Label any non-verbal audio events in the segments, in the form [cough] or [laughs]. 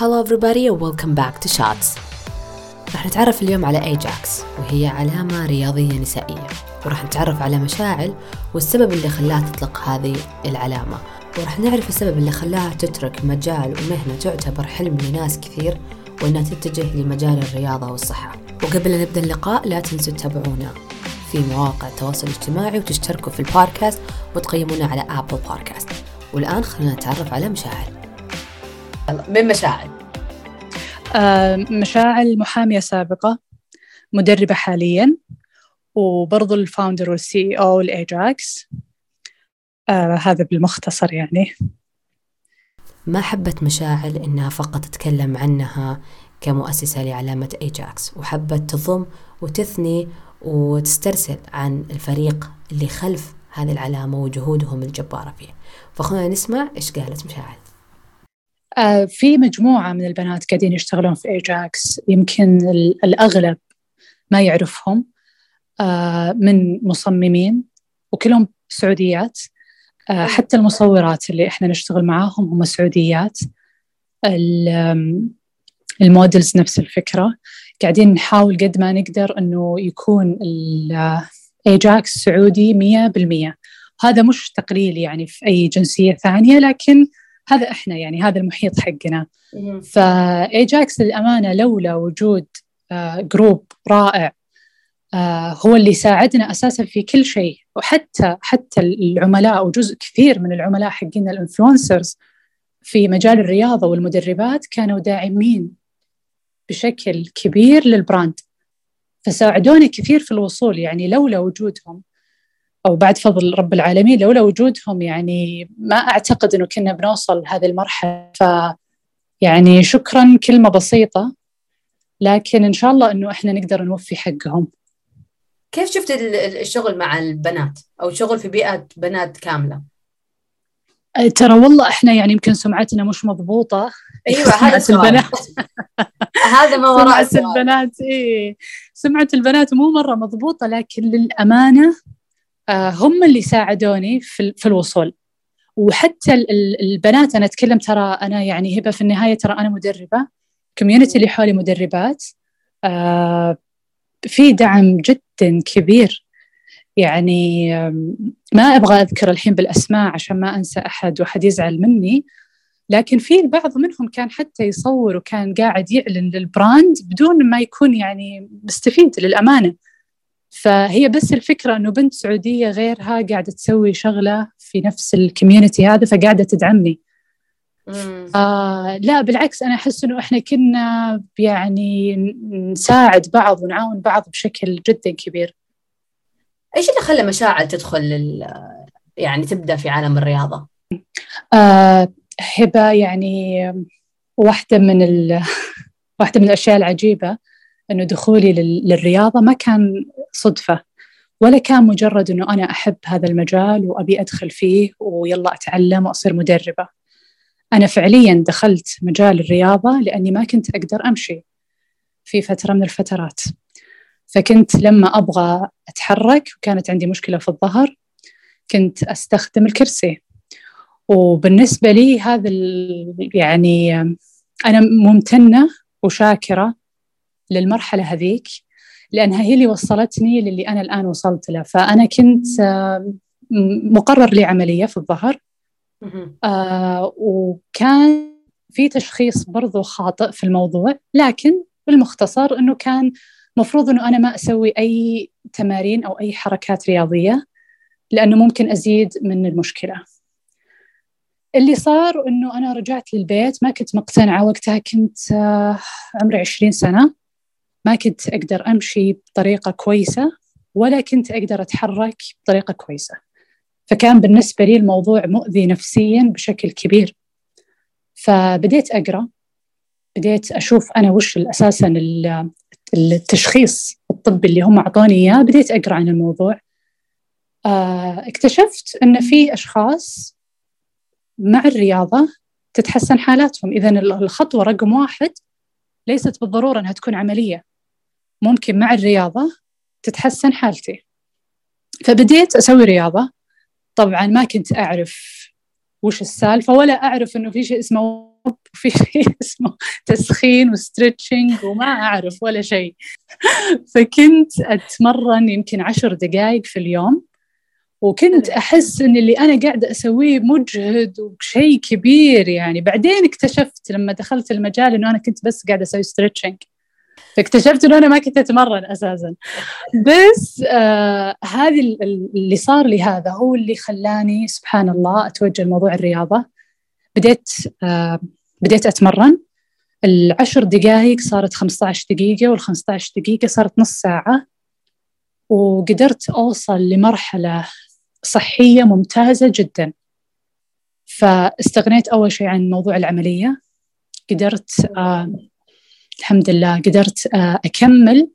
Hello everybody and welcome back to Shots. راح نتعرف اليوم على ايجاكس وهي علامة رياضية نسائية. وراح نتعرف على مشاعل والسبب اللي خلاها تطلق هذه العلامة. وراح نعرف السبب اللي خلاها تترك مجال ومهنة تعتبر حلم لناس كثير وإنها تتجه لمجال الرياضة والصحة. وقبل أن نبدأ اللقاء لا تنسوا تتابعونا في مواقع التواصل الاجتماعي وتشتركوا في البودكاست وتقيمونا على Apple Podcasts والآن خلينا نتعرف على مشاعل. من مشاعل آه، مشاعل محامية سابقة مدربة حاليا وبرضو ال founder وال CEO لايجاكس آه هذا بالمختصر يعني. ما حبت مشاعل إنها فقط تتكلم عنها كمؤسسة لعلامة إيجاكس؟ وحبت تضم وتثني وتسترسل عن الفريق اللي خلف هذه العلامة وجهودهم الجبارة فيه فخلونا نسمع إيش قالت مشاعل. في مجموعة من البنات قاعدين يشتغلون في ايجاكس يمكن الأغلب ما يعرفهم آه من مصممين وكلهم سعوديات. آه حتى المصورات اللي إحنا نشتغل معاهم هم سعوديات. ال models نفس الفكرة. قاعدين نحاول قد ما نقدر أنه يكون الإيجاكس سعودي مية بالمية. هذا مش تقليل يعني في أي جنسية ثانية لكن هذا إحنا يعني هذا المحيط حقنا. فإيجاكس للأمانة لولا وجود group رائع هو اللي ساعدنا أساسا في كل شيء. وحتى حتى العملاء وجزء كثير من العملاء حقين ال influencers في مجال الرياضة والمدربات كانوا داعمين بشكل كبير للبراند فساعدوني كثير في الوصول يعني لولا وجودهم أو بعد فضل رب العالمين لولا وجودهم يعني ما أعتقد إنه كنا بنوصل هذه المرحلة. ف يعني شكرا كلمة بسيطة لكن إن شاء الله إنه إحنا نقدر نوفي حقهم. كيف شفت الشغل مع البنات؟ أو شغل في بيئة بنات كاملة؟ ترى والله إحنا يعني يمكن سمعتنا مش مضبوطة. أيوه هذا البنات. [laughs] هذا ما وراء سمعة البنات إيه. سمعة البنات مو مرة مضبوطة لكن للأمانة آه هم اللي ساعدوني في, في الوصول. وحتى البنات أنا أتكلم ترى أنا يعني هبة في النهاية ترى أنا مدربة كوميونتي اللي حولي مدربات. آه في دعم جدا كبير. يعني ما أبغى أذكر الحين بالأسماء عشان ما أنسى أحد وأحد يزعل مني. لكن في البعض منهم كان حتى يصور وكان قاعد يعلن لل brand بدون ما يكون يعني مستفيد للأمانة. فهي بس الفكرة أنه بنت سعودية غيرها قاعدة تسوي شغلة في نفس ال community هذا فقاعدة تدعمني. آه لا بالعكس أنا أحس أنه إحنا كنا يعني نساعد بعض ونعاون بعض بشكل جدا كبير. إيش اللي خلى مشاعل تدخل يعني تبدأ في عالم الرياضة؟ آه هبة يعني واحدة من ال... [laughs] واحدة من الأشياء العجيبة. أنه دخولي لل... للرياضة ما كان صدفة ولا كان مجرد أنه أنا أحب هذا المجال وأبي أدخل فيه ويلا أتعلم وأصير مدربة. أنا فعليا دخلت مجال الرياضة لأني ما كنت أقدر أمشي في فترة من الفترات. فكنت لما أبغى أتحرك وكانت عندي مشكلة في الظهر كنت أستخدم الكرسي. وبالنسبة لي هذا يعني أنا ممتنة وشاكرة للمرحلة هذيك لأنها هي اللي وصلتني للي أنا الآن وصلت له. فأنا كنت مقرر لي عملية في الظهر. آه وكان في تشخيص برضو خاطئ في الموضوع لكن بالمختصر أنه كان مفروض أنه أنا ما أسوي أي تمارين أو أي حركات رياضية لأنه ممكن أزيد من المشكلة. اللي صار إنه أنا رجعت للبيت ما كنت مقتنعة وقتها كنت عمري عشرين سنة. ما كنت أقدر أمشي بطريقة كويسة ولا كنت أقدر أتحرك بطريقة كويسة. فكان بالنسبة لي الموضوع مؤذي نفسيا بشكل كبير. فبديت أقرأ بديت أشوف أنا وش أساسا التشخيص الطبي اللي هم أعطوني إياه. بديت أقرأ عن الموضوع. اكتشفت إن في أشخاص مع الرياضة تتحسن حالاتهم. إذا الخطوة رقم واحد ليست بالضرورة أنها تكون عملية. ممكن مع الرياضة تتحسن حالتي. فبديت أسوي رياضة. طبعا ما كنت أعرف وش السالفة ولا أعرف أنه في شيء اسمه وفي [laughs] شيء اسمه تسخين و stretching وما أعرف ولا شيء. فكنت أتمرن يمكن عشر دقائق في اليوم وكنت أحس إن اللي أنا قاعدة أسويه مجهد وشيء كبير يعني. بعدين اكتشفت لما دخلت المجال إنه أنا كنت بس قاعدة أسوي stretching فاكتشفت إنه أنا ما كنت أتمرن أساسا. بس آه هذه اللي صار لي هذا هو اللي خلاني سبحان الله أتوجه لموضوع الرياضة. بديت آه بديت أتمرن. العشر دقائق صارت 15 دقيقة وال 15 دقيقة صارت نص ساعة. وقدرت أوصل لمرحلة صحية ممتازة جدا. فاستغنيت أول شيء عن موضوع العملية. قدرت آه الحمد لله قدرت آه أكمل.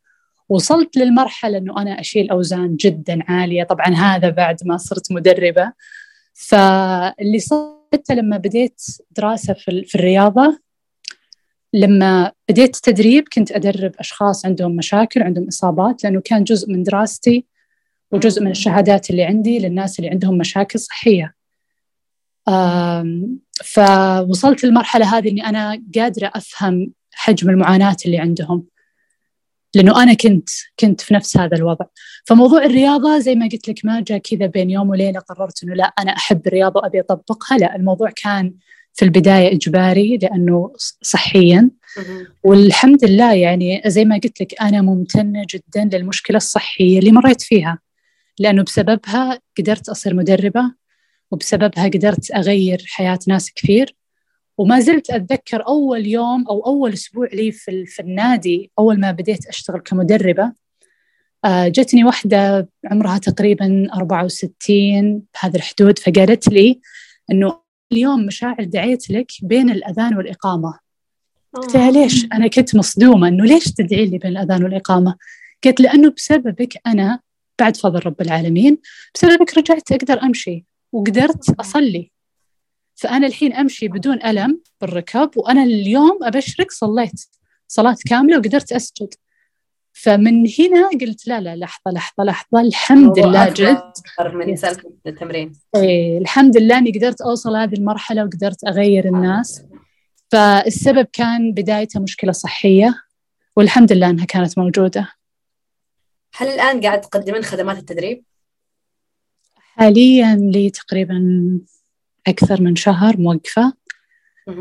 وصلت للمرحلة أنه أنا أشيل أوزان جدا عالية. طبعا هذا بعد ما صرت مدربة. فاللي صار لما بديت دراسة في الرياضة لما بديت تدريب كنت أدرب أشخاص عندهم مشاكل عندهم إصابات لأنه كان جزء من دراستي وجزء من الشهادات اللي عندي للناس اللي عندهم مشاكل صحية. فوصلت للمرحلة هذه أني أنا قادرة أفهم حجم المعاناة اللي عندهم. لأنه أنا كنت كنت في نفس هذا الوضع. فموضوع الرياضة زي ما قلت لك ما جاء كذا بين يوم وليلة قررت أنه لا أنا أحب الرياضة وأبي أطبقها. لا الموضوع كان في البداية إجباري لأنه صحيا. والحمد لله يعني زي ما قلت لك أنا ممتنة جدا للمشكلة الصحية اللي مريت فيها. لأنه بسببها قدرت أصير مدربة وبسببها قدرت أغير حياة ناس كثير. وما زلت أتذكر أول يوم أو أول أسبوع لي في, في النادي أول ما بديت أشتغل كمدربة. آه، جتني واحدة عمرها تقريبا 64 بهذا الحدود فقالت لي أنه اليوم مشاعر دعيت لك بين الأذان والإقامة. قلت لها ليش؟ أنا كنت مصدومة أنه ليش تدعي لي بين الأذان والإقامة؟ قالت لأنه بسببك أنا بعد فضل رب العالمين بسببك رجعت أقدر أمشي وقدرت أصلي. فأنا الحين أمشي بدون ألم بالركب وأنا اليوم أبشرك صليت صلاة كاملة وقدرت أسجد. فمن هنا قلت لا لا لحظة لحظة لحظة الحمد لله جد. من التمرين. إيه الحمد لله إني قدرت أوصل هذه المرحلة وقدرت أغير الناس. فالسبب كان بدايته مشكلة صحية والحمد لله أنها كانت موجودة. هل الآن قاعد تقدمين خدمات التدريب؟ حاليا لي تقريبا أكثر من شهر موقفة.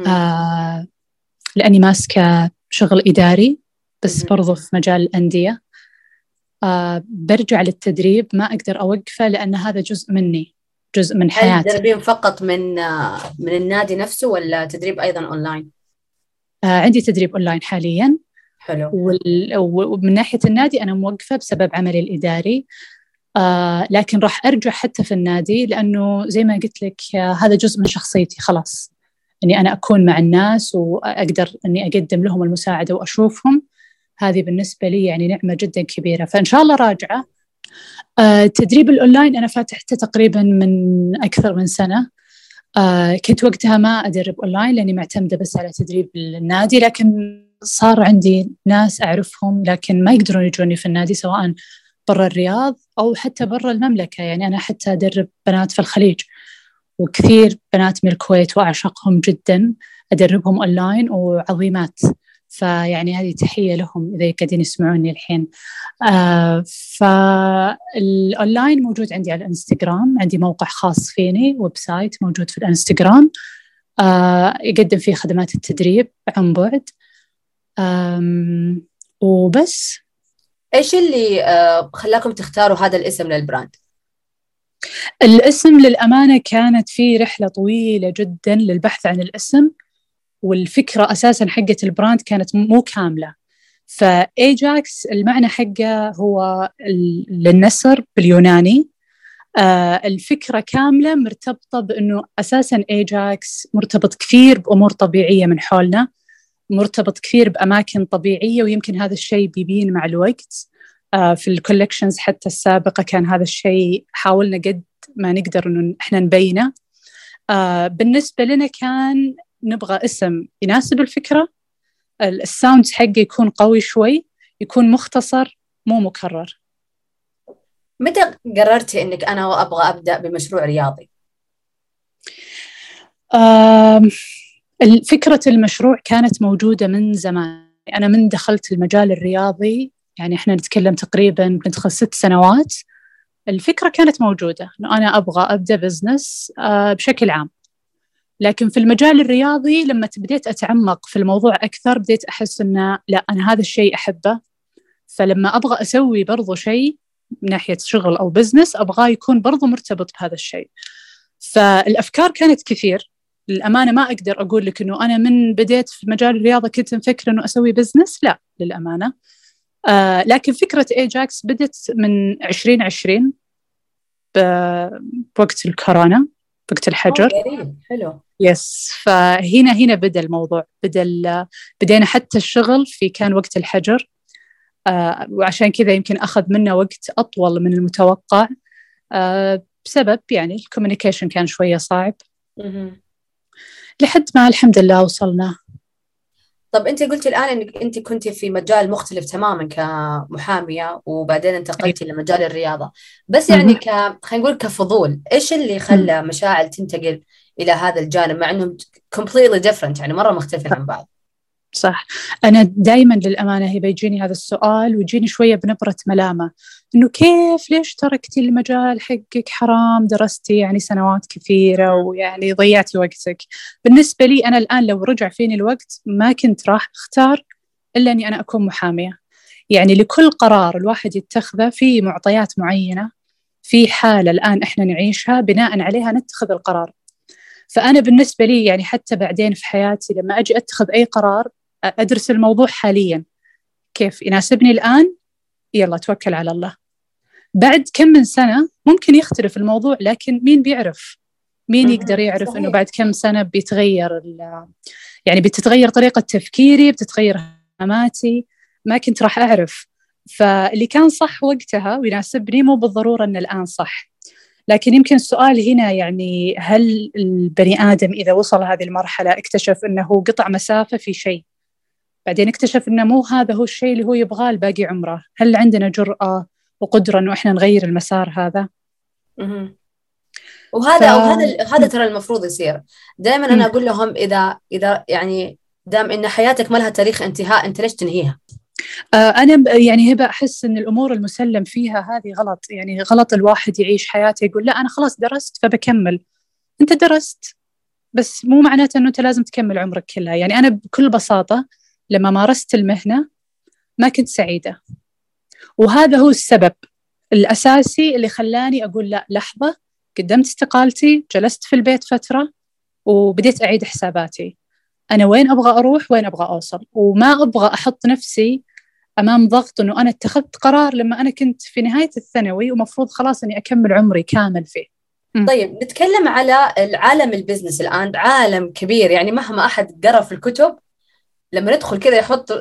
آه لأني ماسكة شغل إداري بس برضو في مجال الأندية. آه برجع للتدريب ما أقدر أوقفه لأن هذا جزء مني جزء من حياتي. هل تدربين فقط من آه من النادي نفسه ولا تدريب أيضا أونلاين؟ آه عندي تدريب أونلاين حاليا. حلو. ومن ناحية النادي أنا موقفة بسبب عملي الإداري. آه لكن راح أرجع حتى في النادي لأنه زي ما قلت لك آه هذا جزء من شخصيتي خلاص. إني أنا أكون مع الناس وأقدر إني أقدم لهم المساعدة وأشوفهم. هذه بالنسبة لي يعني نعمة جدا كبيرة. فإن شاء الله راجعة. آه، التدريب الأونلاين أنا فاتحته تقريبا من أكثر من سنة. آه، كنت وقتها ما أدرب أونلاين لأني معتمدة بس على تدريب النادي لكن صار عندي ناس أعرفهم لكن ما يقدرون يجوني في النادي سواء برا الرياض أو حتى برا المملكة. يعني أنا حتى أدرب بنات في الخليج وكثير بنات من الكويت وأعشقهم جدا أدربهم أونلاين وعظيمات. فيعني هذه تحية لهم إذا قاعدين يسمعوني الحين. آه فالأونلاين موجود عندي على الإنستغرام. عندي موقع خاص فيني website موجود في الإنستغرام. آه يقدم فيه خدمات التدريب عن بعد. وبس. إيش اللي آه خلاكم تختاروا هذا الاسم لل brand؟ الاسم للأمانة كانت في رحلة طويلة جدا للبحث عن الاسم والفكرة أساسا حقت ال brand كانت مو كاملة. فايجاكس المعنى حقه هو للنسر باليوناني. آه الفكرة كاملة مرتبطة بأنه أساسا ايجاكس مرتبط كثير بأمور طبيعية من حولنا. مرتبط كثير بأماكن طبيعية ويمكن هذا الشيء بيبين مع الوقت. آه في ال collections حتى السابقة كان هذا الشيء حاولنا قد ما نقدر أنه إحنا نبينه. آه بالنسبة لنا كان نبغى اسم يناسب الفكرة. ال sound حقه يكون قوي شوي يكون مختصر مو مكرر. متى قررتي إنك أنا أبغى أبدأ بمشروع رياضي؟ فكرة المشروع كانت موجودة من زمان. أنا من دخلت المجال الرياضي يعني إحنا نتكلم تقريبا بندخل ست سنوات. الفكرة كانت موجودة إنه أنا أبغى أبدأ business آه، بشكل عام. لكن في المجال الرياضي لما بديت أتعمق في الموضوع أكثر بديت أحس إنه لا أنا هذا الشيء أحبه. فلما أبغى أسوي برضو شيء من ناحية شغل أو business أبغاه يكون برضو مرتبط بهذا الشيء. فالأفكار كانت كثير. للأمانة ما أقدر أقول لك إنه أنا من بديت في مجال الرياضة كنت مفكرة إنه أسوي business لا للأمانة. آه لكن فكرة ايجاكس بدت من 2020 بوقت الكورونا وقت الحجر. حلو. yes فهنا هنا بدأ الموضوع. بدأ بدينا حتى الشغل في كان وقت الحجر. آه وعشان كذا يمكن أخذ منا وقت أطول من المتوقع. آه بسبب يعني الكوميونيكيشن كان شوية صعب. لحد ما الحمد لله وصلنا. طب انت قلتي الآن إنك انت كنت في مجال مختلف تماما كمحامية وبعدين انتقلتي أيوة. لمجال الرياضة. بس يعني ك خلينا نقول كفضول إيش اللي خلى مشاعل تنتقل إلى هذا الجانب مع إنهم completely different يعني مرة مختلفين عن بعض. صح. أنا دائما للأمانة هي بيجيني هذا السؤال ويجيني شوية بنبرة ملامة. إنه كيف ليش تركتي المجال حقك؟ حرام درستي يعني سنوات كثيرة ويعني ضيعتي وقتك. بالنسبة لي أنا الآن لو رجع فيني الوقت ما كنت راح أختار إلا أني أنا أكون محامية. يعني لكل قرار الواحد يتخذه في معطيات معينة في حالة الآن إحنا نعيشها بناء عليها نتخذ القرار. فأنا بالنسبة لي يعني حتى بعدين في حياتي لما أجي أتخذ أي قرار أدرس الموضوع حاليا. كيف؟ يناسبني الآن يلا توكل على الله. بعد كم من سنة ممكن يختلف الموضوع لكن مين بيعرف؟ مين يقدر يعرف إنه بعد كم سنة بيتغير يعني بتتغير طريقة تفكيري بتتغير اهتماماتي ما كنت راح أعرف. فاللي كان صح وقتها ويناسبني مو بالضرورة انه الآن صح. لكن يمكن السؤال هنا يعني هل البني آدم إذا وصل هذه المرحلة اكتشف إنه قطع مسافة في شيء؟ بعدين اكتشف إنه مو هذا هو الشيء اللي هو يبغاه لباقي عمره. هل عندنا جرأة وقدرة إنه إحنا نغير المسار هذا؟ وهذا ف... وهذا هذا ترى المفروض يصير. دائما أنا أقول لهم اذا إذا يعني دام إن حياتك ما لها تاريخ انتهاء أنت ليش تنهيها؟ آه، أنا يعني هبة أحس أن الأمور المسلم فيها هذه غلط. يعني غلط الواحد يعيش حياته يقول لا أنا خلاص درست فبكمل. أنت درست بس مو معناته أنه أنت لازم تكمل عمرك كلها. يعني أنا بكل بساطة لما مارست المهنة ما كنت سعيدة. وهذا هو السبب الأساسي اللي خلاني أقول لا لحظة قدمت استقالتي جلست في البيت فترة وبديت أعيد حساباتي. أنا وين أبغى أروح؟ وين أبغى أوصل؟ وما أبغى أحط نفسي أمام ضغط أنه أنا اتخذت قرار لما أنا كنت في نهاية الثانوي ومفروض خلاص أني أكمل عمري كامل فيه. طيب نتكلم على العالم ال business الآن عالم كبير يعني مهما أحد قرأ في الكتب لما ندخل كذا يحط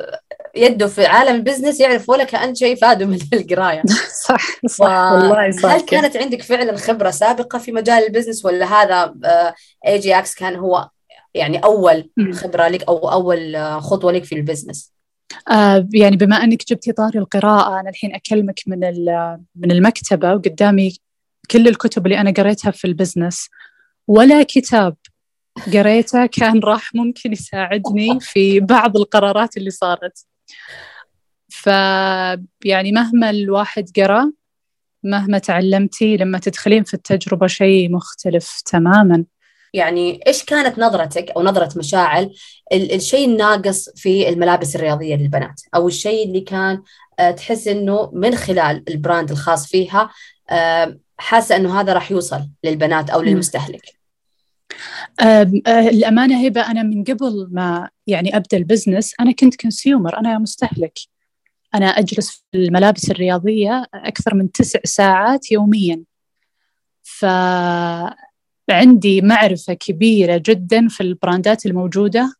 يده في عالم ال business يعرف ولا كأن شيء فاده من [laughs] القراية. [laughs] صح صح. والله صح هل كانت عندك فعلا خبرة سابقة في مجال ال business ولا هذا ايجاكس كان هو يعني أول خبرة لك أو أول آه، خطوة لك في ال business؟ آه يعني بما أنك جبتي طاري القراءة أنا الحين أكلمك من من المكتبة وقدامي كل الكتب اللي أنا قريتها في البزنس ولا كتاب قريته كان راح ممكن يساعدني في بعض القرارات اللي صارت. ف يعني مهما الواحد قرأ مهما تعلمتي لما تدخلين في التجربة شيء مختلف تماما. يعني إيش كانت نظرتك أو نظرة مشاعل الشيء الناقص في الملابس الرياضية للبنات؟ أو الشيء اللي كان آه، تحس إنه من خلال ال brand الخاص فيها آه، حاسة إنه هذا راح يوصل للبنات أو للمستهلك؟ الأمانة هبة أنا من قبل ما يعني أبدأ ال business أنا كنت consumer أنا مستهلك. أنا أجلس في الملابس الرياضية أكثر من تسع ساعات يوميا. فعندي معرفة كبيرة جدا في ال brand ات الموجودة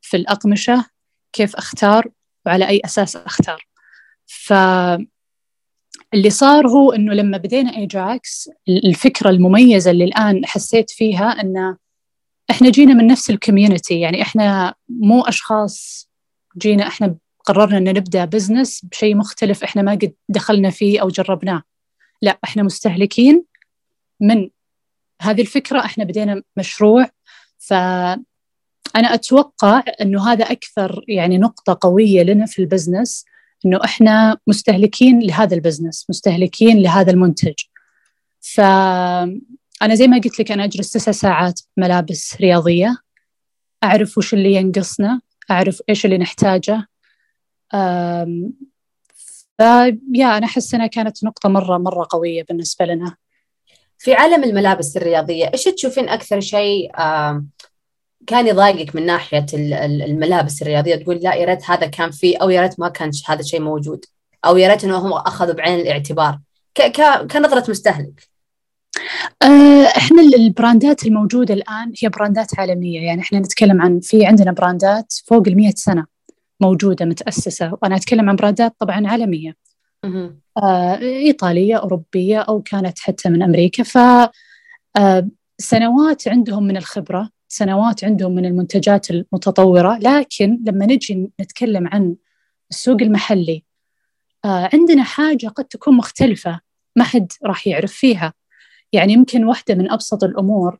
في الأقمشة كيف أختار وعلى أي أساس أختار. ف اللي صار هو إنه لما بدينا ايجاكس الفكرة المميزة اللي الآن حسيت فيها ان إحنا جينا من نفس ال community يعني إحنا مو أشخاص جينا إحنا قررنا ان نبدأ business بشيء مختلف إحنا ما قد دخلنا فيه أو جربناه. لا إحنا مستهلكين من هذه الفكرة إحنا بدينا مشروع. ف أنا أتوقع إنه هذا أكثر يعني نقطة قوية لنا في ال business إنه إحنا مستهلكين لهذا ال business مستهلكين لهذا المنتج. فانا زي ما قلت لك أنا أجلس تسع ساعات ملابس رياضية أعرف وش اللي ينقصنا أعرف إيش اللي نحتاجه. ف yeah أنا أحس إنها كانت نقطة مرة مرة قوية بالنسبة لنا. في عالم الملابس الرياضية إيش تشوفين أكثر شيء كان يضايقك من ناحية الملابس الرياضية تقول لا يا ريت هذا كان فيه أو يا ريت ما كان هذا الشيء موجود أو يا ريت انه هم أخذوا بعين الاعتبار. كنظرة مستهلك آه، إحنا ال brands الموجودة الآن هي brands عالمية. يعني إحنا نتكلم عن في عندنا brands فوق ال سنة موجودة متأسسة. وأنا أتكلم عن brands طبعا عالمية. آه، إيطالية أوروبية أو كانت حتى من أمريكا. ف آه، سنوات عندهم من الخبرة سنوات عندهم من المنتجات المتطورة. لكن لما نجي نتكلم عن السوق المحلي آه عندنا حاجة قد تكون مختلفة ما حد راح يعرف فيها. يعني يمكن واحدة من أبسط الأمور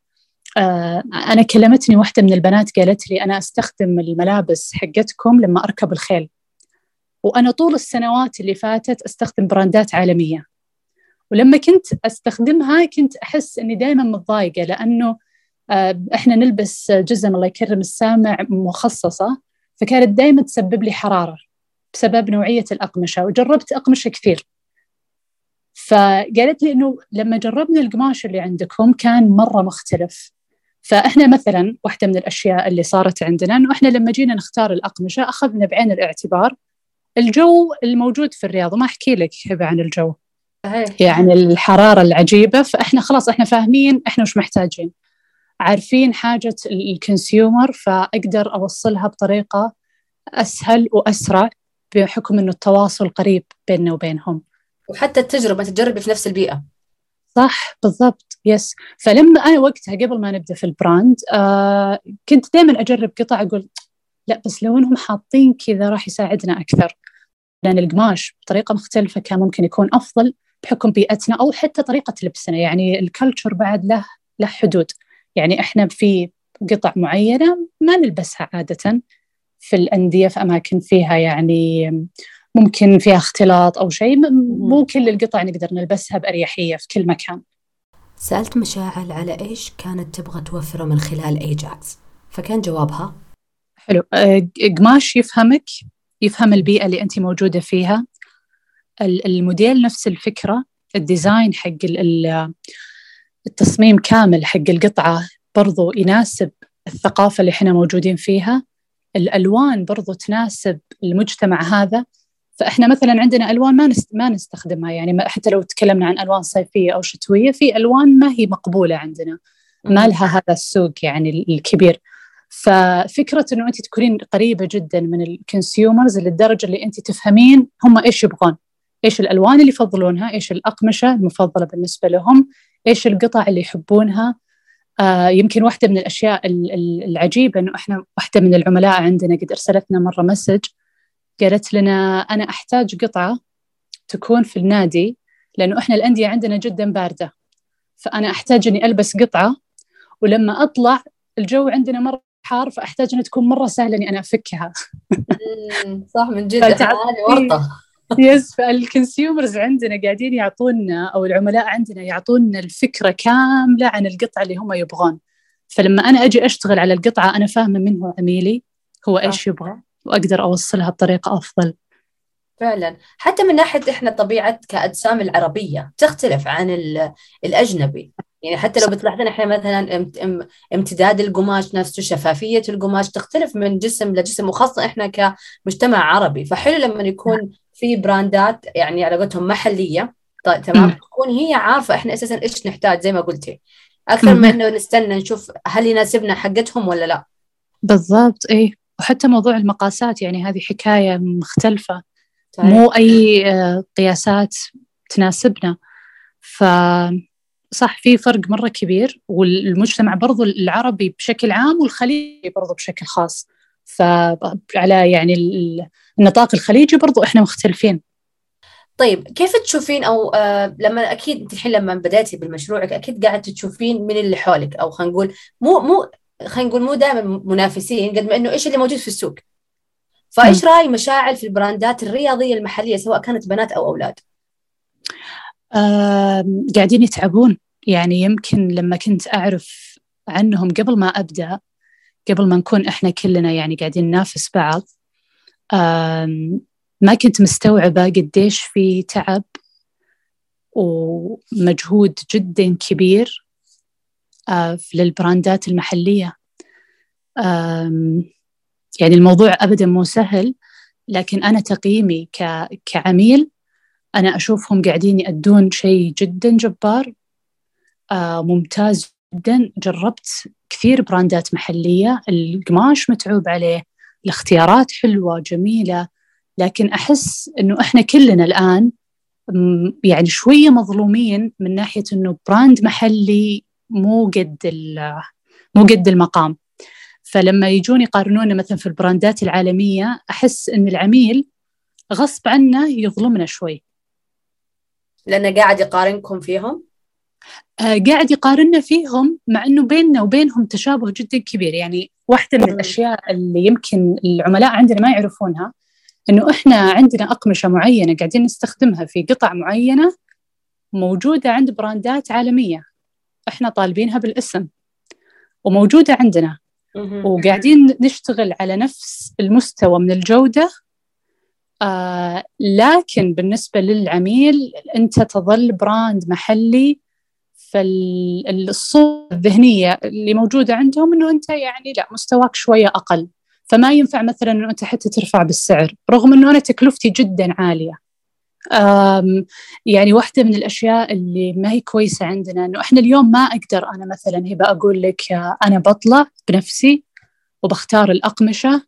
آه أنا كلمتني واحدة من البنات قالت لي أنا أستخدم الملابس حقتكم لما أركب الخيل. وأنا طول السنوات اللي فاتت أستخدم براندات عالمية. ولما كنت أستخدمها كنت أحس أني دائما متضايقة لأنه إحنا نلبس جزم الله يكرم السامع مخصصة فكانت دائما تسبب لي حرارة بسبب نوعية الأقمشة وجربت أقمشة كثير. فقالت لي إنه لما جربنا القماش اللي عندكم كان مرة مختلف. فإحنا مثلا واحدة من الأشياء اللي صارت عندنا إنه إحنا لما جينا نختار الأقمشة أخذنا بعين الاعتبار الجو الموجود في الرياض وما أحكي لك هبه عن الجو. يعني الحرارة العجيبة فإحنا خلاص إحنا فاهمين إحنا وش محتاجين. عارفين حاجة ال consumer فأقدر أوصلها بطريقة أسهل وأسرع بحكم أنه التواصل قريب بيننا وبينهم. وحتى التجربة تجربي في نفس البيئة. صح بالضبط yes فلما أنا وقتها قبل ما نبدأ في ال brand آه كنت دائما أجرب قطع أقول لا بس لو أنهم حاطين كذا راح يساعدنا أكثر. لأن القماش بطريقة مختلفة كان ممكن يكون أفضل بحكم بيئتنا أو حتى طريقة لبسنا. يعني الكلتشر بعد له له حدود. يعني إحنا في قطع معينة ما نلبسها عادة في الأندية في أماكن فيها يعني ممكن فيها اختلاط أو شيء مو كل القطع نقدر نلبسها بأريحية في كل مكان. سألت مشاعل على إيش كانت تبغى توفره من خلال ايجاكس فكان جوابها؟ حلو. أه، قماش يفهمك يفهم البيئة اللي انت موجودة فيها. الموديل نفس الفكرة ال design حق التصميم كامل حق القطعة برضو يناسب الثقافة اللي إحنا موجودين فيها. الألوان برضو تناسب المجتمع هذا. فإحنا مثلا عندنا ألوان ما ما نستخدمها. يعني حتى لو تكلمنا عن ألوان صيفية أو شتوية في ألوان ما هي مقبولة عندنا. ما لها هذا السوق يعني الكبير. ففكرة إنه أنت تكونين قريبة جدا من ال consumers للدرجة اللي أنت تفهمين هم إيش يبغون. إيش الألوان اللي يفضلونها إيش الأقمشة المفضلة بالنسبة لهم. إيش القطع اللي يحبونها. آه يمكن واحدة من الأشياء العجيبة إنه إحنا واحدة من العملاء عندنا قد أرسلتنا مرة message قالت لنا أنا أحتاج قطعة تكون في النادي لأنه إحنا الأندية عندنا جدا باردة. فأنا أحتاج إني ألبس قطعة ولما أطلع الجو عندنا مرة حار فأحتاج إنها تكون مرة سهلة إني أنا أفكها. صح من جد. [laughs] هذه ورطة. yes فال consumers عندنا قاعدين يعطونا أو العملاء عندنا يعطونا الفكرة كاملة عن القطعة اللي هم يبغون. فلما أنا أجي أشتغل على القطعة أنا فاهمة من هو عميلي هو إيش يبغى وأقدر أوصلها بطريقة أفضل. فعلا. حتى من ناحية إحنا طبيعة كأجسام العربية تختلف عن الأجنبي. يعني حتى لو بتلاحظين إحنا مثلا امتداد القماش نفسه شفافية القماش تختلف من جسم لجسم وخاصة إحنا كمجتمع عربي. فحلو لما يكون في براندات يعني على قولتهم محلية. طيب تمام؟ تكون هي عارفة إحنا أساسا إيش نحتاج زي ما قلتي. أكثر من إنه نستنى نشوف هل يناسبنا حقتهم ولا لا. بالضبط إيه. وحتى موضوع المقاسات يعني هذه حكاية مختلفة. طيب. مو أي آه، قياسات تناسبنا. ف صح في فرق مرة كبير. والمجتمع برضو العربي بشكل عام والخليجي برضو بشكل خاص. فعلى يعني النطاق الخليجي برضو إحنا مختلفين. طيب كيف تشوفين أو آه لما أكيد الحين لما بدأتي بالمشروع أكيد قاعدة تشوفين من اللي حولك أو خلينا نقول مو مو خلينا نقول مو دائما منافسين قد ما إنه إيش اللي موجود في السوق. فإيش رأي مشاعل في البراندات الرياضية المحلية سواء كانت بنات أو أولاد؟ آه قاعدين يتعبون. يعني يمكن لما كنت أعرف عنهم قبل ما أبدأ قبل ما نكون إحنا كلنا يعني قاعدين ننافس بعض ما كنت مستوعبة قديش في تعب ومجهود جدا كبير آه، للبراندات المحلية. يعني الموضوع ابدا مو سهل لكن أنا تقييمي كعميل أنا أشوفهم قاعدين يأدون شيء جدا جبار آه، ممتاز جدا. جربت كثير براندات محلية القماش متعوب عليه الاختيارات حلوة جميله لكن أحس إنه إحنا كلنا الآن يعني شوية مظلومين من ناحية إنه براند محلي مو قد مو قد المقام. فلما يجون يقارنونا مثلا في البراندات العالمية أحس إن العميل غصب عنه يظلمنا شوي. لأنه قاعد يقارنكم فيهم؟ آه قاعد يقارننا فيهم مع إنه بيننا وبينهم تشابه جدا كبير. يعني واحدة من الأشياء اللي يمكن العملاء عندنا ما يعرفونها إنه إحنا عندنا أقمشة معينة قاعدين نستخدمها في قطع معينة موجودة عند brands عالمية إحنا طالبينها بالاسم وموجودة عندنا وقاعدين نشتغل على نفس المستوى من الجودة. آه لكن بالنسبة للعميل أنت تظل brand محلي فالصورة الذهنية اللي موجودة عندهم إنه أنت يعني لا مستواك شوية أقل. فما ينفع مثلا إنه أنت حتى ترفع بالسعر رغم إنه أنا تكلفتي جدا عالية. يعني واحدة من الأشياء اللي ما هي كويسة عندنا إنه إحنا اليوم ما أقدر أنا مثلا هبة أقول لك أنا بطلع بنفسي وبختار الأقمشة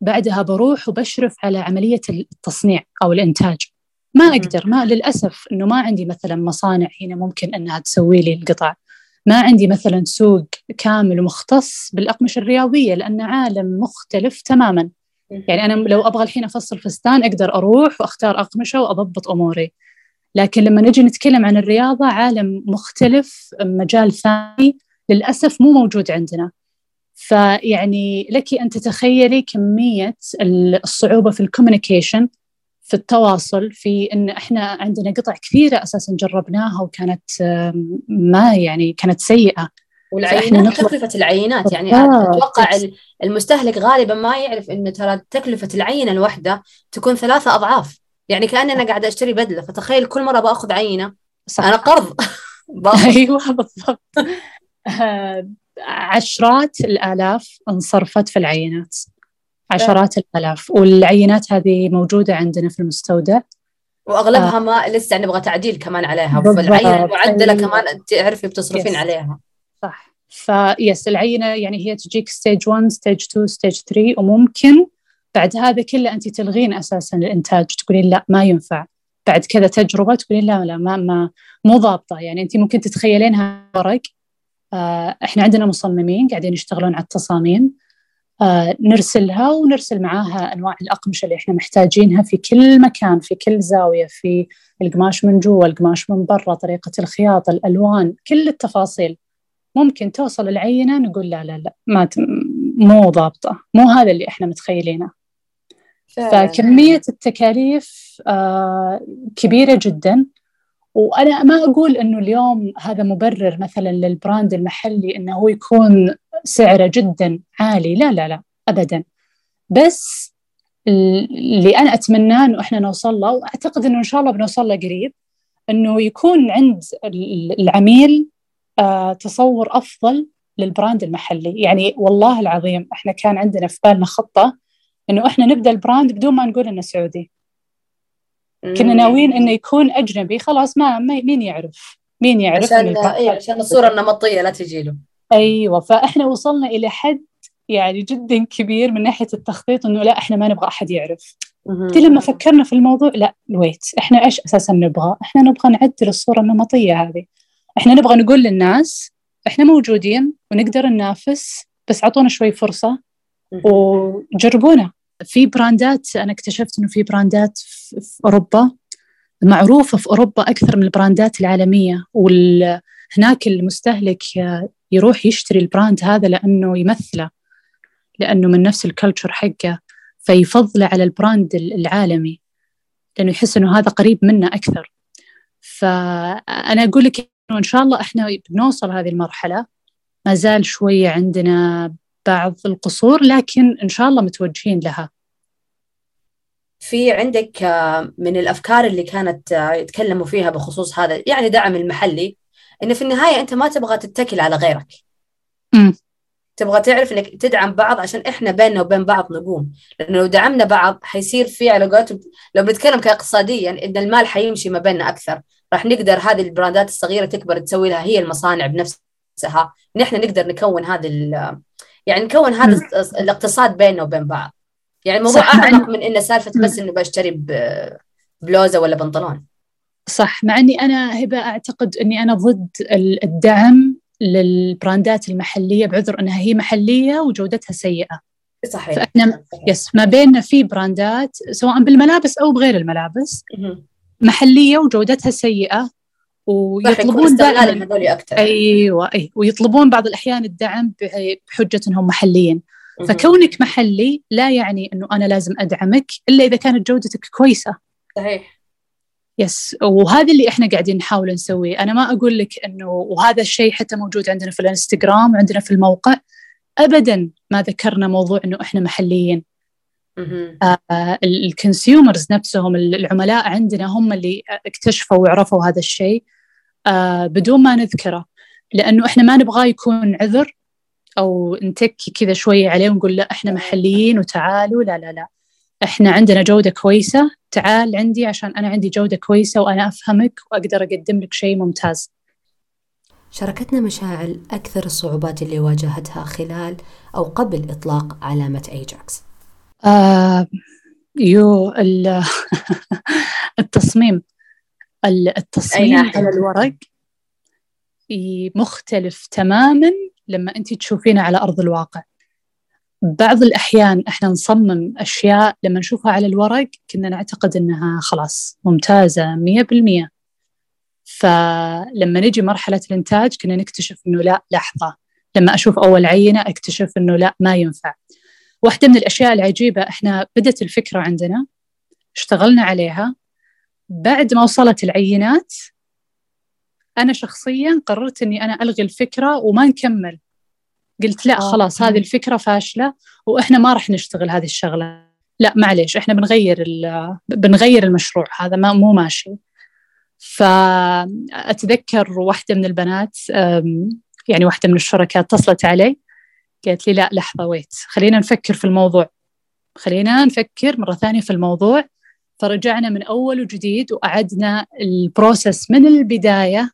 بعدها بروح وبشرف على عملية التصنيع أو الإنتاج. ما أقدر ما للأسف إنه ما عندي مثلا مصانع هنا ممكن إنها تسوي لي القطع. ما عندي مثلا سوق كامل ومختص بالأقمشة الرياضية لأن عالم مختلف تماما. يعني أنا لو أبغى الحين أفصل فستان أقدر أروح وأختار أقمشة وأضبط أموري. لكن لما نجي نتكلم عن الرياضة عالم مختلف مجال ثاني للأسف مو موجود عندنا. فيعني لك أن تتخيلي كمية الصعوبة في الكوميونيكيشن في التواصل في إن إحنا عندنا قطع كثيرة أساسا جربناها وكانت ما يعني كانت سيئة. والعينات تكلفة العينات يعني أتوقع المستهلك غالبا ما يعرف إنه ترى تكلفة العينة الواحدة تكون ثلاثة أضعاف. يعني كأني أنا قاعدة أشتري بدلة فتخيل كل مرة بأخذ عينة صح. أنا قرض. [laughs] أيوة بالضبط. [laughs] عشرات الآلاف انصرفت في العينات. عشرات الآلاف. والعينات هذه موجودة عندنا في المستودع. وأغلبها آه. ما لسه نبغى تعديل كمان عليها. فالعينة المعدله أيوة. كمان تعرفي بتصرفين yes. عليها. صح. ف yes العينة يعني هي تجيك stage 1 stage 2 stage 3 وممكن بعد هذا كله أنت تلغين أساسا الإنتاج. تقولين لا ما ينفع. بعد كذا تجربة تقولين لا لا ما ما مو ضابطة. يعني أنت ممكن تتخيلينها ورق. آه إحنا عندنا مصممين قاعدين يشتغلون على التصاميم. نرسلها ونرسل معاها أنواع الأقمشة اللي إحنا محتاجينها في كل مكان في كل زاوية في القماش من جوا القماش من برا طريقة الخياطه الألوان كل التفاصيل. ممكن توصل العينة نقول لا لا لا ما مو ضابطة مو هذا اللي إحنا متخيلينه. فكمية التكاليف آه كبيرة جدا. وأنا ما أقول إنه اليوم هذا مبرر مثلا للبراند المحلي إنه هو يكون سعره جدا عالي. لا لا لا ابدا. بس اللي أنا اتمناه إنه إحنا نوصل له وأعتقد إنه إن شاء الله بنوصل له قريب إنه يكون عند العميل آه تصور أفضل لل brand المحلي. يعني والله العظيم إحنا كان عندنا في بالنا خطة إنه إحنا نبدأ ال brand بدون ما نقول إنه سعودي. كنا ناويين إنه يكون أجنبي. خلاص ما, ما مين يعرف؟ مين يعرف عشان إيه عشان الصورة النمطية لا تجي له أيوه فإحنا وصلنا إلى حد يعني جدا كبير من ناحية التخطيط إنه لا إحنا ما نبغى أحد يعرف. انت لما فكرنا في الموضوع لا wait إحنا إيش أساسا نبغى؟ إحنا نبغى نعدل الصورة النمطية هذه. إحنا نبغى نقول للناس إحنا موجودين ونقدر ننافس بس اعطونا شوي فرصة وجربونا. في brands أنا اكتشفت إنه في brands في أوروبا معروفة في أوروبا أكثر من ال brands العالمية وهناك المستهلك يروح يشتري ال brand هذا لأنه يمثله لأنه من نفس ال culture حقه فيفضله على ال brand العالمي لأنه يحس أنه هذا قريب منه أكثر. فأنا أقول لك إنه إن شاء الله إحنا بنوصل هذه المرحلة ما زال شوية عندنا بعض القصور لكن إن شاء الله متوجهين لها. في عندك آه، من الأفكار اللي كانت آه، يتكلموا فيها بخصوص هذا يعني دعم المحلي إنه في النهاية أنت ما تبغى تتكل على غيرك. م. تبغى تعرف إنك تدعم بعض عشان إحنا بيننا وبين بعض نقوم. لأنه لو دعمنا بعض حيصير في علاقات لو بنتكلم كاقتصاديا إن المال حيمشي ما بيننا أكثر. راح نقدر هذه البراندات الصغيرة تكبر تسوي لها هي المصانع بنفسها. نحن نقدر نكون هذه يعني نكون هذا الاقتصاد بيننا وبين بعض. يعني الموضوع أعمق من انه سالفة بس إنه بشتري بلوزة ولا بنطلون. صح مع إني أنا هبة أعتقد إني أنا ضد الدعم للبراندات المحلية بعذر إنها هي محلية وجودتها سيئة. صحيح. فاحنا يس ما بيننا في براندات سواء بالملابس أو بغير الملابس محلية وجودتها سيئة ويطلبون دائما أكثر. أيوه أي ويطلبون بعض الأحيان الدعم بحجة إنهم محليين. فكونك محلي لا يعني إنه أنا لازم أدعمك إلا إذا كانت جودتك كويسة. صحيح. yes وهذا اللي إحنا قاعدين نحاول نسويه. أنا ما أقول لك إنه وهذا الشيء حتى موجود عندنا في الإنستغرام وعندنا في الموقع. ابدا ما ذكرنا موضوع إنه إحنا محليين. آه ال consumers نفسهم العملاء عندنا هم اللي اكتشفوا وعرفوا هذا الشيء. آه بدون ما نذكره. لأنه إحنا ما نبغاه يكون عذر أو نتكي كذا شوية عليه ونقول لا إحنا محليين وتعالوا لا لا لا. إحنا عندنا جودة كويسة. تعال عندي عشان أنا عندي جودة كويسة وأنا أفهمك وأقدر أقدم لك شيء ممتاز. شاركتنا مشاعل أكثر الصعوبات اللي واجهتها خلال أو قبل إطلاق علامة أيجاكس آه يو [laughs] التصميم. التصميم على الورق مختلف تماما لما أنت تشوفينه على أرض الواقع. بعض الأحيان إحنا نصمم أشياء لما نشوفها على الورق كنا نعتقد أنها خلاص ممتازة مية بالمية. فلما نجي مرحلة الإنتاج كنا نكتشف أنه لا لحظة. لما أشوف أول عينة أكتشف أنه لا ما ينفع. واحدة من الأشياء العجيبة إحنا بدت الفكرة عندنا اشتغلنا عليها. بعد ما وصلت العينات أنا شخصيا قررت أني أنا ألغي الفكرة وما نكمل. قلت لا آه، خلاص هذه الفكرة فاشلة وإحنا ما راح نشتغل هذه الشغلة. لا معليش إحنا بنغير بنغير المشروع هذا ما مو ماشي. فأتذكر واحدة من البنات يعني واحدة من الشركاء اتصلت علي قالت لي لا لحظة wait خلينا نفكر في الموضوع. خلينا نفكر مرة ثانية في الموضوع. فرجعنا من أول وجديد وأعدنا ال process من البداية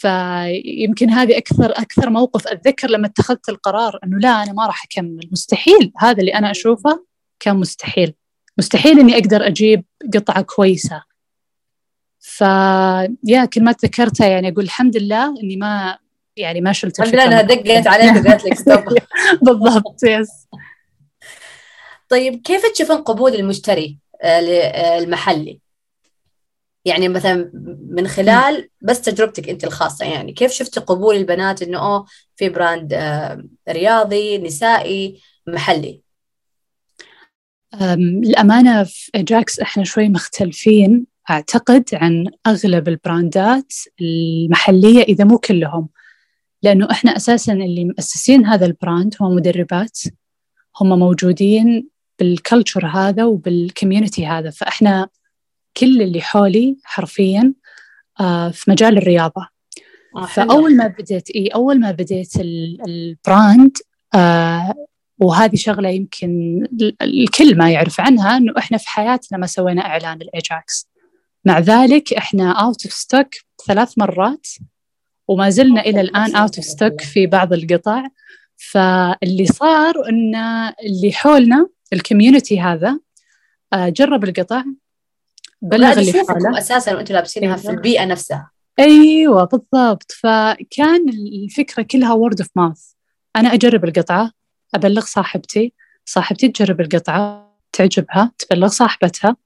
فيمكن هذه أكثر أكثر موقف أتذكر لما اتخذت القرار أنه لا أنا ما راح أكمل. مستحيل. هذا اللي أنا أشوفه كان مستحيل مستحيل إني أقدر أجيب قطعة كويسة. ف يا كلمات ذكرتها يعني أقول الحمد لله إني ما يعني ما شلت الحمد لله أنها دقت عليك وقالت لك stop [laughs] بالضبط yes طيب كيف تشوفين قبول المشتري آه، المحلي؟ يعني مثلا من خلال بس تجربتك أنت الخاصة يعني كيف شفت قبول البنات إنه أوه في brand آه، رياضي نسائي محلي؟ للأمانة في ايجاكس إحنا شوي مختلفين أعتقد عن أغلب ال brandات المحلية إذا مو كلهم. لأنه إحنا أساسا اللي مؤسسين هذا ال brand هم مدربات هم موجودين بال culture هذا وبال community هذا فإحنا كل اللي حولي حرفيا آه، في مجال الرياضة. آه فأول ما بديت إي أول ما بديت ال brand آه وهذه شغلة يمكن الكل ما يعرف عنها إنه إحنا في حياتنا ما سوينا إعلان لإيجاكس مع ذلك إحنا out of stock ثلاث مرات وما زلنا إلى الآن out of stock في بعض القطع. فاللي صار إن اللي حولنا ال community هذا جرب القطع. بلغ اللي حوله. أساسا وأنتم لابسينها في البيئة نفسها. أيوه بالضبط. فكان الفكرة كلها word of mouth أنا أجرب القطعة أبلغ صاحبتي. صاحبتي تجرب القطعة تعجبها تبلغ صاحبتها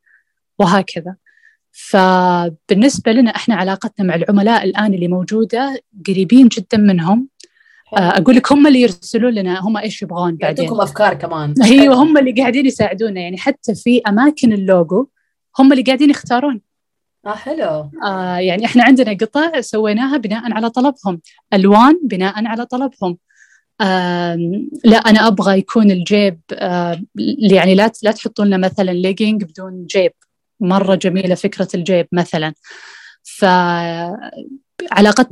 وهكذا. فبالنسبة لنا إحنا علاقتنا مع العملاء الآن اللي موجودة قريبين جدا منهم. آه، أقول لك هم اللي يرسلون لنا هم إيش يبغون بعدين. يعطوكم أفكار كمان. [laughs] أيوه هم اللي قاعدين يساعدونا. يعني حتى في أماكن اللوجو هم اللي قاعدين يختارون. آه حلو. آه يعني إحنا عندنا قطع سويناها بناء على طلبهم. ألوان بناء على طلبهم. آه لا أنا أبغى يكون الجيب آه يعني لا لا تحطوا لنا مثلا ليجينج بدون جيب. مرة جميلة فكرة الجيب مثلا. فعلاقتنا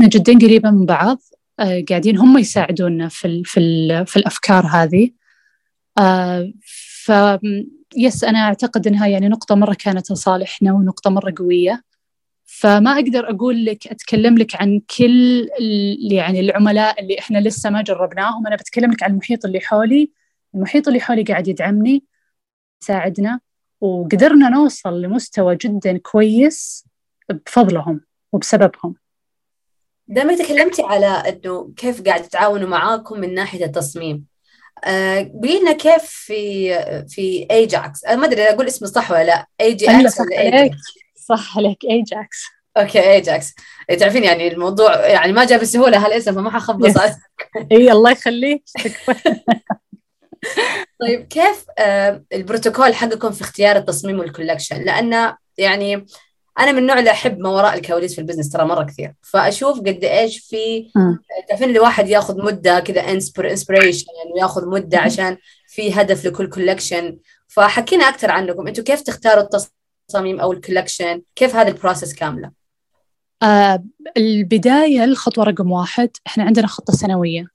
جدا قريبة من بعض. آه قاعدين هم يساعدونا في ال في ال في الأفكار هذه. آه ف يس أنا أعتقد أنها يعني نقطة مرة كانت لصالحنا ونقطة مرة قوية. فما أقدر أقول لك أتكلم لك عن كل يعني العملاء اللي إحنا لسه ما جربناهم. أنا بتكلم لك عن المحيط اللي حولي. المحيط اللي حولي قاعد يدعمني يساعدنا وقدرنا نوصل لمستوى جدا كويس بفضلهم وبسببهم. دائما تكلمتي على إنه كيف قاعد يتعاونوا معاكم من ناحية التصميم. قولي لنا كيف في في ايجاكس أنا ما أدري أقول اسمه صح ولا لا. A J X ولا ايجاكس صح عليك. ايجاكس okay ايجاكس تعرفين يعني الموضوع يعني ما جاء بسهولة هالاسم فما حخبص [laughs] إي الله يخليك. [laughs] طيب كيف آه البروتوكول حقكم في اختيار التصميم وال collection لأن يعني أنا من النوع اللي أحب ما وراء الكواليس في ال business ترى مرة كثير. فأشوف قد إيش في تعرفين الواحد ياخذ مدة كذا inspiration يعني وياخذ مدة عشان في هدف لكل collection فحكينا أكثر عنكم. أنتم كيف تختاروا التصاميم أو ال collection كيف هذا ال process كاملة؟ آه البداية الخطوة رقم واحد إحنا عندنا خطة سنوية.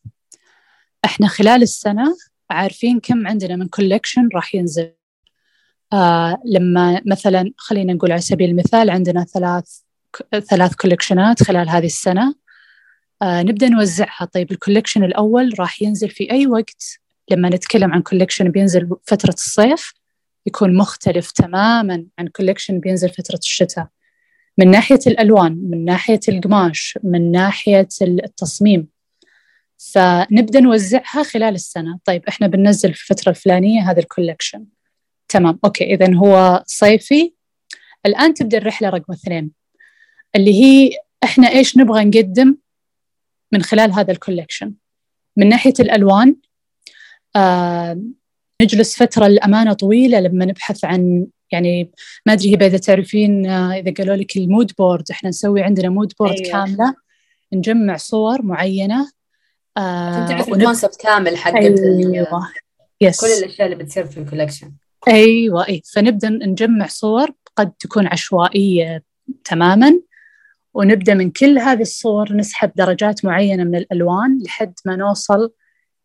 إحنا خلال السنة عارفين كم عندنا من collection راح ينزل. آه لما مثلا خلينا نقول على سبيل المثال عندنا ثلاث ثلاث collectionات خلال هذه السنة. آه نبدأ نوزعها. طيب ال collection الأول راح ينزل في أي وقت؟ لما نتكلم عن collection بينزل فترة الصيف يكون مختلف تماما عن collection بينزل فترة الشتاء. من ناحية الألوان من ناحية القماش من ناحية التصميم. فنبدأ نوزعها خلال السنة. طيب إحنا بننزل في الفترة الفلانية هذا ال collection تمام okay اذا هو صيفي الآن تبدأ الرحلة رقم اثنين اللي هي إحنا إيش نبغى نقدم من خلال هذا ال collection من ناحية الألوان آه نجلس فترة للأمانة طويلة لما نبحث عن يعني ما أدري هبه إذا تعرفين آه إذا قالوا لك ال mood board إحنا نسوي عندنا mood board أيوة. كاملة نجمع صور معينة آه تعرف ال concept كامل حق أيوة. yes. كل الأشياء اللي بتصير في ال collection أيوه اي فنبدأ نجمع صور قد تكون عشوائية تماما ونبدأ من كل هذه الصور نسحب درجات معينة من الألوان لحد ما نوصل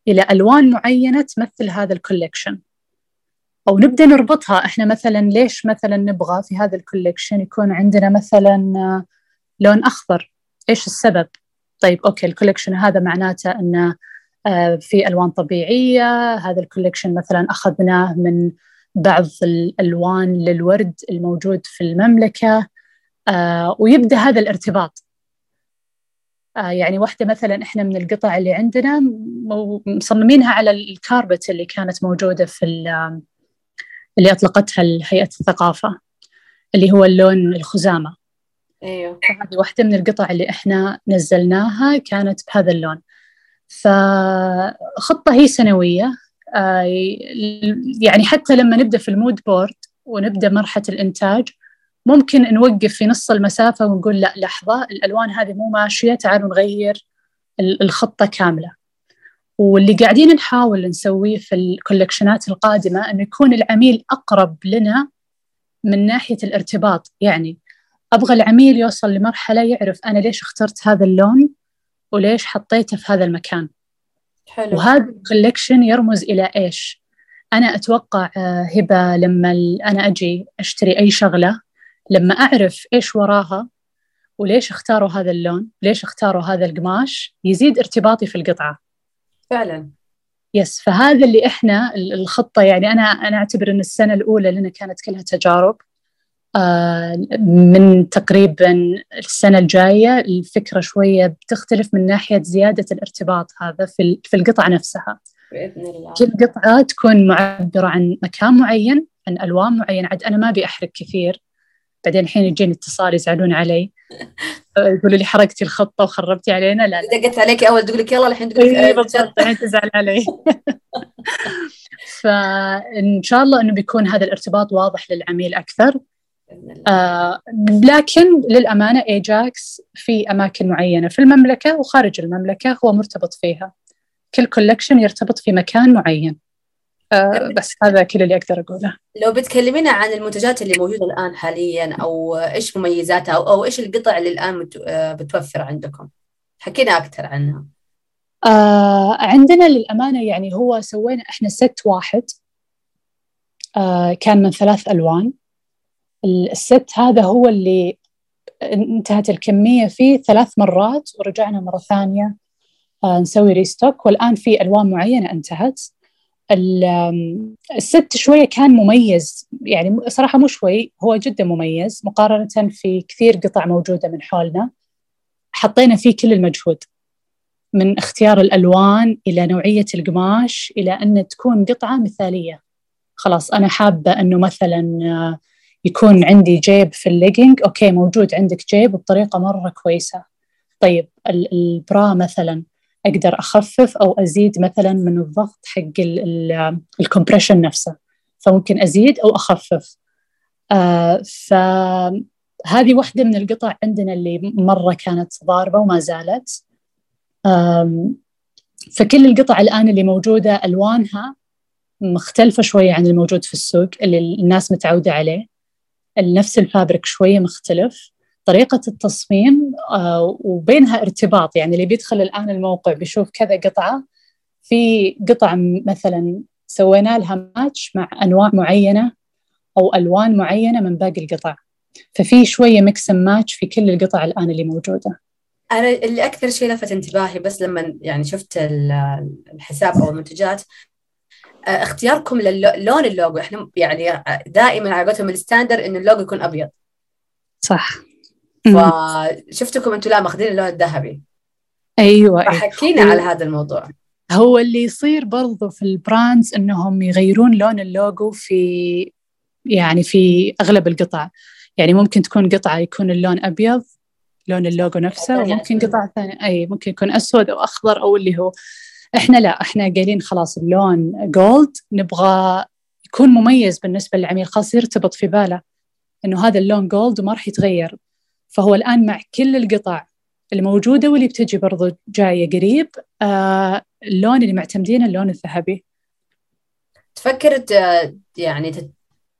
إلى ألوان معينة تمثل هذا ال collection أو نبدأ نربطها. إحنا مثلا ليش مثلا نبغى في هذا ال collection يكون عندنا مثلا لون أخضر؟ إيش السبب؟ طيب okay ال collection هذا معناته إنه آه، في ألوان طبيعية. هذا ال collection مثلا أخذناه من بعض الألوان للورد الموجود في المملكة آه ويبدأ هذا الارتباط. آه يعني واحدة مثلا إحنا من القطع اللي عندنا مصممينها على ال carpet اللي كانت موجودة في اللي أطلقتها هيئة الثقافة اللي هو اللون الخزامة. أيوه. هذه واحدة من القطع اللي إحنا نزلناها كانت بهذا اللون. فخطة هي سنوية يعني حتى لما نبدأ في ال mood board ونبدأ مرحلة الإنتاج ممكن نوقف في نص المسافة ونقول لا لحظة الألوان هذه مو ماشية تعالوا نغير الخطة كاملة. واللي قاعدين نحاول نسويه في ال collectionات القادمة إنه يكون العميل أقرب لنا من ناحية الارتباط. يعني أبغى العميل يوصل لمرحلة يعرف أنا ليش اخترت هذا اللون وليش حطيته في هذا المكان. حلو. وهذا ال collection يرمز إلى إيش؟ أنا أتوقع آه، هبة لما أنا أجي أشتري أي شغلة لما أعرف إيش وراها وليش اختاروا هذا اللون ليش اختاروا هذا القماش يزيد ارتباطي في القطعة. فعلا. yes فهذا اللي إحنا الخطة يعني أنا أنا أعتبر إن السنة الأولى لنا كانت كلها تجارب. من تقريبا السنة الجاية الفكرة شوية بتختلف من ناحية زيادة الارتباط هذا في في القطعة نفسها. بإذن الله. كل قطعة تكون معبرة عن مكان معين عن ألوان معينة. عاد أنا ما أبي أحرق كثير. بعدين الحين يجيني اتصال يزعلون علي. [laughs] يقولوا لي حرقتي الخطة وخربتي علينا. لا لا. دقت عليك أول تقول لك يلا الحين تقول لك إيه بالضبط. الحين تزعل علي. [laughs] فإن شاء الله إنه بيكون هذا الارتباط واضح للعميل أكثر. آه لكن للأمانة ايجاكس في أماكن معينة في المملكة وخارج المملكة هو مرتبط فيها. كل collection يرتبط في مكان معين. آه بس هذا كل اللي أقدر أقوله. لو بتكلمينا عن المنتجات اللي موجودة الآن حاليا أو إيش مميزاتها أو, أو إيش القطع اللي الآن آه، بتوفر عندكم؟ حكينا أكثر عنها. آه عندنا للأمانة يعني هو سوينا إحنا ست واحد. آه كان من ثلاث ألوان. الست هذا هو اللي انتهت الكمية فيه ثلاث مرات ورجعنا مرة ثانية آه نسوي ريستوك والآن في ألوان معينة انتهت. الست شوية كان مميز يعني صراحة مو شوي هو جدا مميز. مقارنة في كثير قطع موجودة من حولنا. حطينا فيه كل المجهود من اختيار الألوان إلى نوعية القماش إلى أن تكون قطعة مثالية. خلاص أنا حابة أنه مثلا يكون عندي جيب في ال legging okay موجود عندك جيب بطريقة مرة كويسة. طيب ال bra مثلا أقدر أخفف أو أزيد مثلا من الضغط حق ال compression نفسه. فممكن أزيد أو أخفف. آه فهذه واحدة من القطع عندنا اللي مرة كانت ضاربة وما زالت. فكل القطع الآن اللي موجودة ألوانها مختلفة شوية عن الموجود في السوق اللي الناس متعودة عليه. نفس ال fabric شوية مختلف. طريقة التصميم آه، وبينها ارتباط. يعني اللي بيدخل الآن الموقع بيشوف كذا قطعة. في قطع مثلا سوينا لها ماتش مع أنواع معينة أو ألوان معينة من باقي القطع. ففي شوية mix match في كل القطع الآن اللي موجودة. أنا اللي أكثر شيء لفت انتباهي بس لما يعني شفت الحساب أو المنتجات اختياركم للون اللوجو. إحنا يعني دائما على قولتهم ال standard إنه اللوجو يكون أبيض. صح. فشفتكم أنتم لا ماخذين اللون الذهبي. أيوه, أيوة. فحكينا أيوة. على هذا الموضوع. هو اللي يصير برضو في ال brands إنهم يغيرون لون اللوجو في يعني في أغلب القطع. يعني ممكن تكون قطعة يكون اللون أبيض لون اللوجو نفسه وممكن قطع ثانية أي ممكن يكون أسود أو أخضر أو اللي هو. إحنا لا إحنا قايلين خلاص اللون gold نبغى يكون مميز بالنسبة للعميل خاص يرتبط في باله إنه هذا اللون gold وما راح يتغير. فهو الآن مع كل القطع الموجودة واللي بتجي برضو جاية قريب آه اللون اللي معتمدين اللون الذهبي. تفكر يعني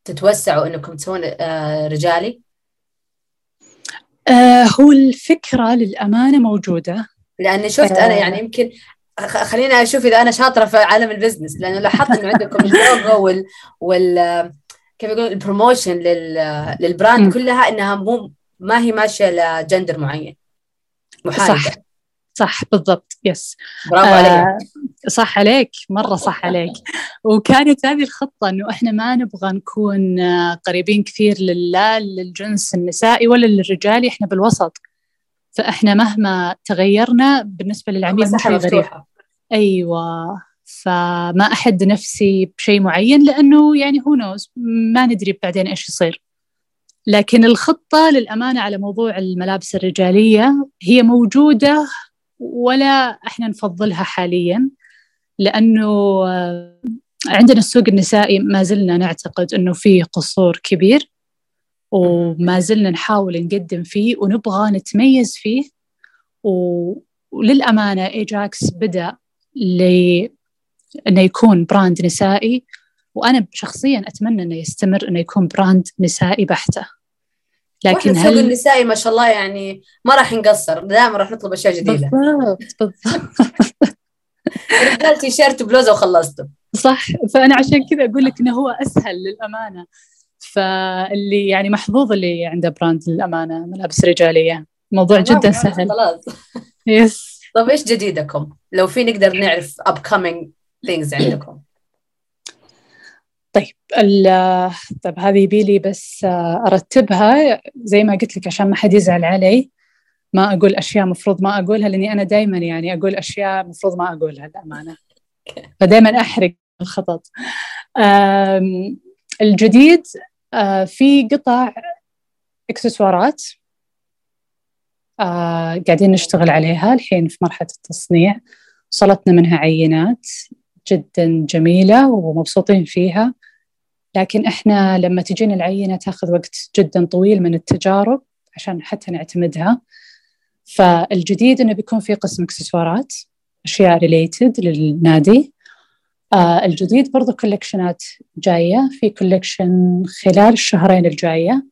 تتوسعوا إنكم تسوون آه رجالي؟ آه هو الفكرة للأمانة موجودة. لأني شفت آه. أنا يعني يمكن خليني أشوف إذا أنا شاطرة في عالم ال business لأنه لاحظت إنه عندكم [laughs] اللوجو وال, وال كيف يقول ال promotion لل... لل brand م. كلها إنها مو ما هي ماشية لجندر معين. محايدة. صح. صح بالضبط. yes برافو آه عليك. صح عليك. مرة صح عليك. وكانت هذه الخطة أنه إحنا ما نبغى نكون قريبين كثير لا للجنس النسائي ولا للرجالي إحنا بالوسط. فإحنا مهما تغيرنا بالنسبة للعميل مش غريب أيوة. فما أحد نفسي بشيء معين لأنه يعني هو نوز ما ندري بعدين إيش يصير. لكن الخطة للأمانة على موضوع الملابس الرجالية هي موجودة ولا إحنا نفضلها حاليا لأنه آه، عندنا السوق النسائي ما زلنا نعتقد أنه فيه قصور كبير. وما زلنا نحاول نقدم فيه ونبغى نتميز فيه. وللأمانة إيجاكس بدأ لي إنه يكون brand نسائي وأنا شخصيا أتمنى إنه يستمر إنه يكون brand نسائي بحتة. لكن هل النسائي ما شاء الله يعني ما راح نقصر دائما راح نطلب أشياء جديدة. بالضبط بالضبط. رجال تيشيرت وبلوزه وخلصته. صح فأنا عشان كذا أقول لك إنه هو أسهل للأمانة. فاللي يعني محظوظ اللي عنده brand للأمانة ملابس رجالية. موضوع جدا سهل. خلاص. yes طيب إيش جديدكم؟ لو في نقدر نعرف upcoming things عندكم. طيب طيب هذه يبيلي بس أرتبها. زي ما قلت لك عشان ما حد يزعل علي ما أقول أشياء مفروض ما أقولها لأني أنا دائما يعني أقول أشياء مفروض ما أقولها للأمانة. فدائما أحرق الخطط. الجديد في قطع اكسسوارات آه قاعدين نشتغل عليها الحين في مرحلة التصنيع. وصلتنا منها عينات جدا جميلة ومبسوطين فيها. لكن إحنا لما تجينا العينة تاخذ وقت جدا طويل من التجارب عشان حتى نعتمدها. فالجديد إنه بيكون في قسم اكسسوارات أشياء related للنادي. آه الجديد برضو collectionات جاية في collection خلال الشهرين الجاية.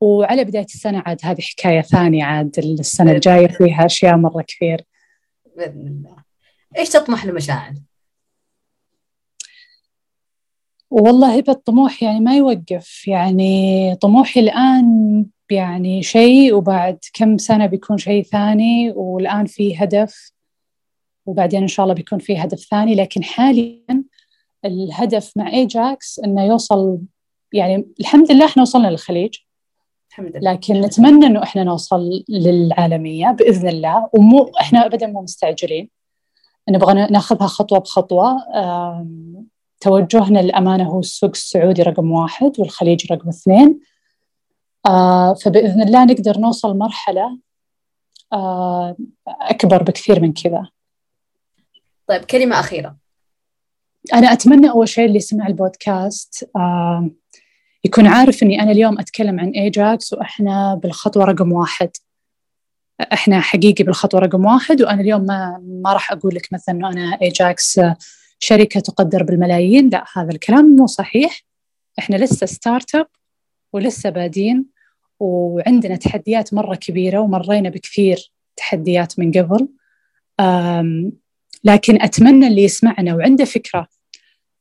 وعلى بداية السنة عاد هذه حكاية ثانية عاد السنة الجاية فيها أشياء مرة كثير. بإذن الله. إيش تطمح لمشاعر؟ والله هبة الطموح يعني ما يوقف. يعني طموحي الآن يعني شيء وبعد كم سنة بيكون شيء ثاني والآن في هدف. وبعدين إن شاء الله بيكون في هدف ثاني. لكن حاليا الهدف مع ايجاكس إنه يوصل يعني الحمد لله إحنا وصلنا للخليج. الحمد لله. لكن نتمنى إنه إحنا نوصل للعالمية بإذن الله. ومو إحنا ابدا مو مستعجلين. نبغى ناخذها خطوة بخطوة. توجهنا للأمانة هو السوق السعودي رقم واحد والخليج رقم اثنين. فبإذن الله نقدر نوصل مرحلة أكبر بكثير من كذا. طيب كلمة أخيرة. أنا أتمنى أول شيء اللي يسمع البودكاست يكون عارف إني أنا اليوم أتكلم عن ايجاكس وإحنا بالخطوة رقم واحد. إحنا حقيقي بالخطوة رقم واحد وأنا اليوم ما ما راح أقول لك مثلا إنه أنا ايجاكس شركة تقدر بالملايين. لا هذا الكلام مو صحيح. إحنا لسه startup ولسه بادين وعندنا تحديات مرة كبيرة ومرينا بكثير تحديات من قبل. لكن أتمنى اللي يسمعنا وعنده فكرة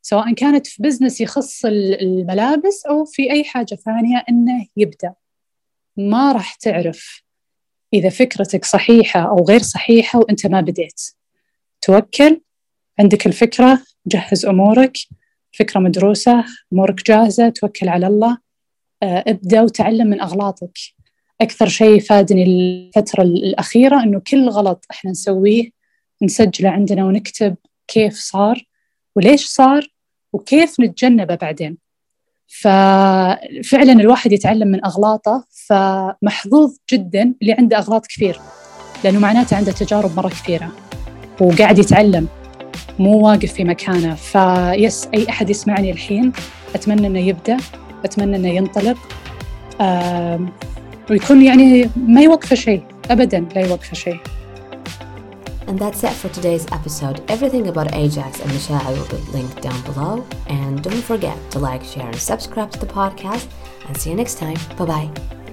سواء كانت في business يخص الملابس أو في أي حاجة ثانية أنه يبدأ. ما راح تعرف إذا فكرتك صحيحة أو غير صحيحة وأنت ما بديت. توكل عندك الفكرة جهز أمورك فكرة مدروسة أمورك جاهزة توكل على الله. آه، ابدأ وتعلم من أغلاطك. أكثر شيء فادني الفترة الأخيرة أنه كل غلط إحنا نسويه نسجله عندنا ونكتب كيف صار وليش صار وكيف نتجنبه بعدين. ففعلا الواحد يتعلم من أغلاطه فمحظوظ جدا اللي عنده أغلاط كثير لأنه معناته عنده تجارب مرة كثيرة وقاعد يتعلم مو واقف في مكانه. فيس أي أحد يسمعني الحين أتمنى أنه يبدأ أتمنى أنه ينطلق ويكون يعني ما يوقف شيء أبدا لا يوقف شيء. And that's it for today's episode. Everything about Ajax and Michelle will be linked down below. And don't forget to like, share, and subscribe to the podcast. And see you next time. Bye bye.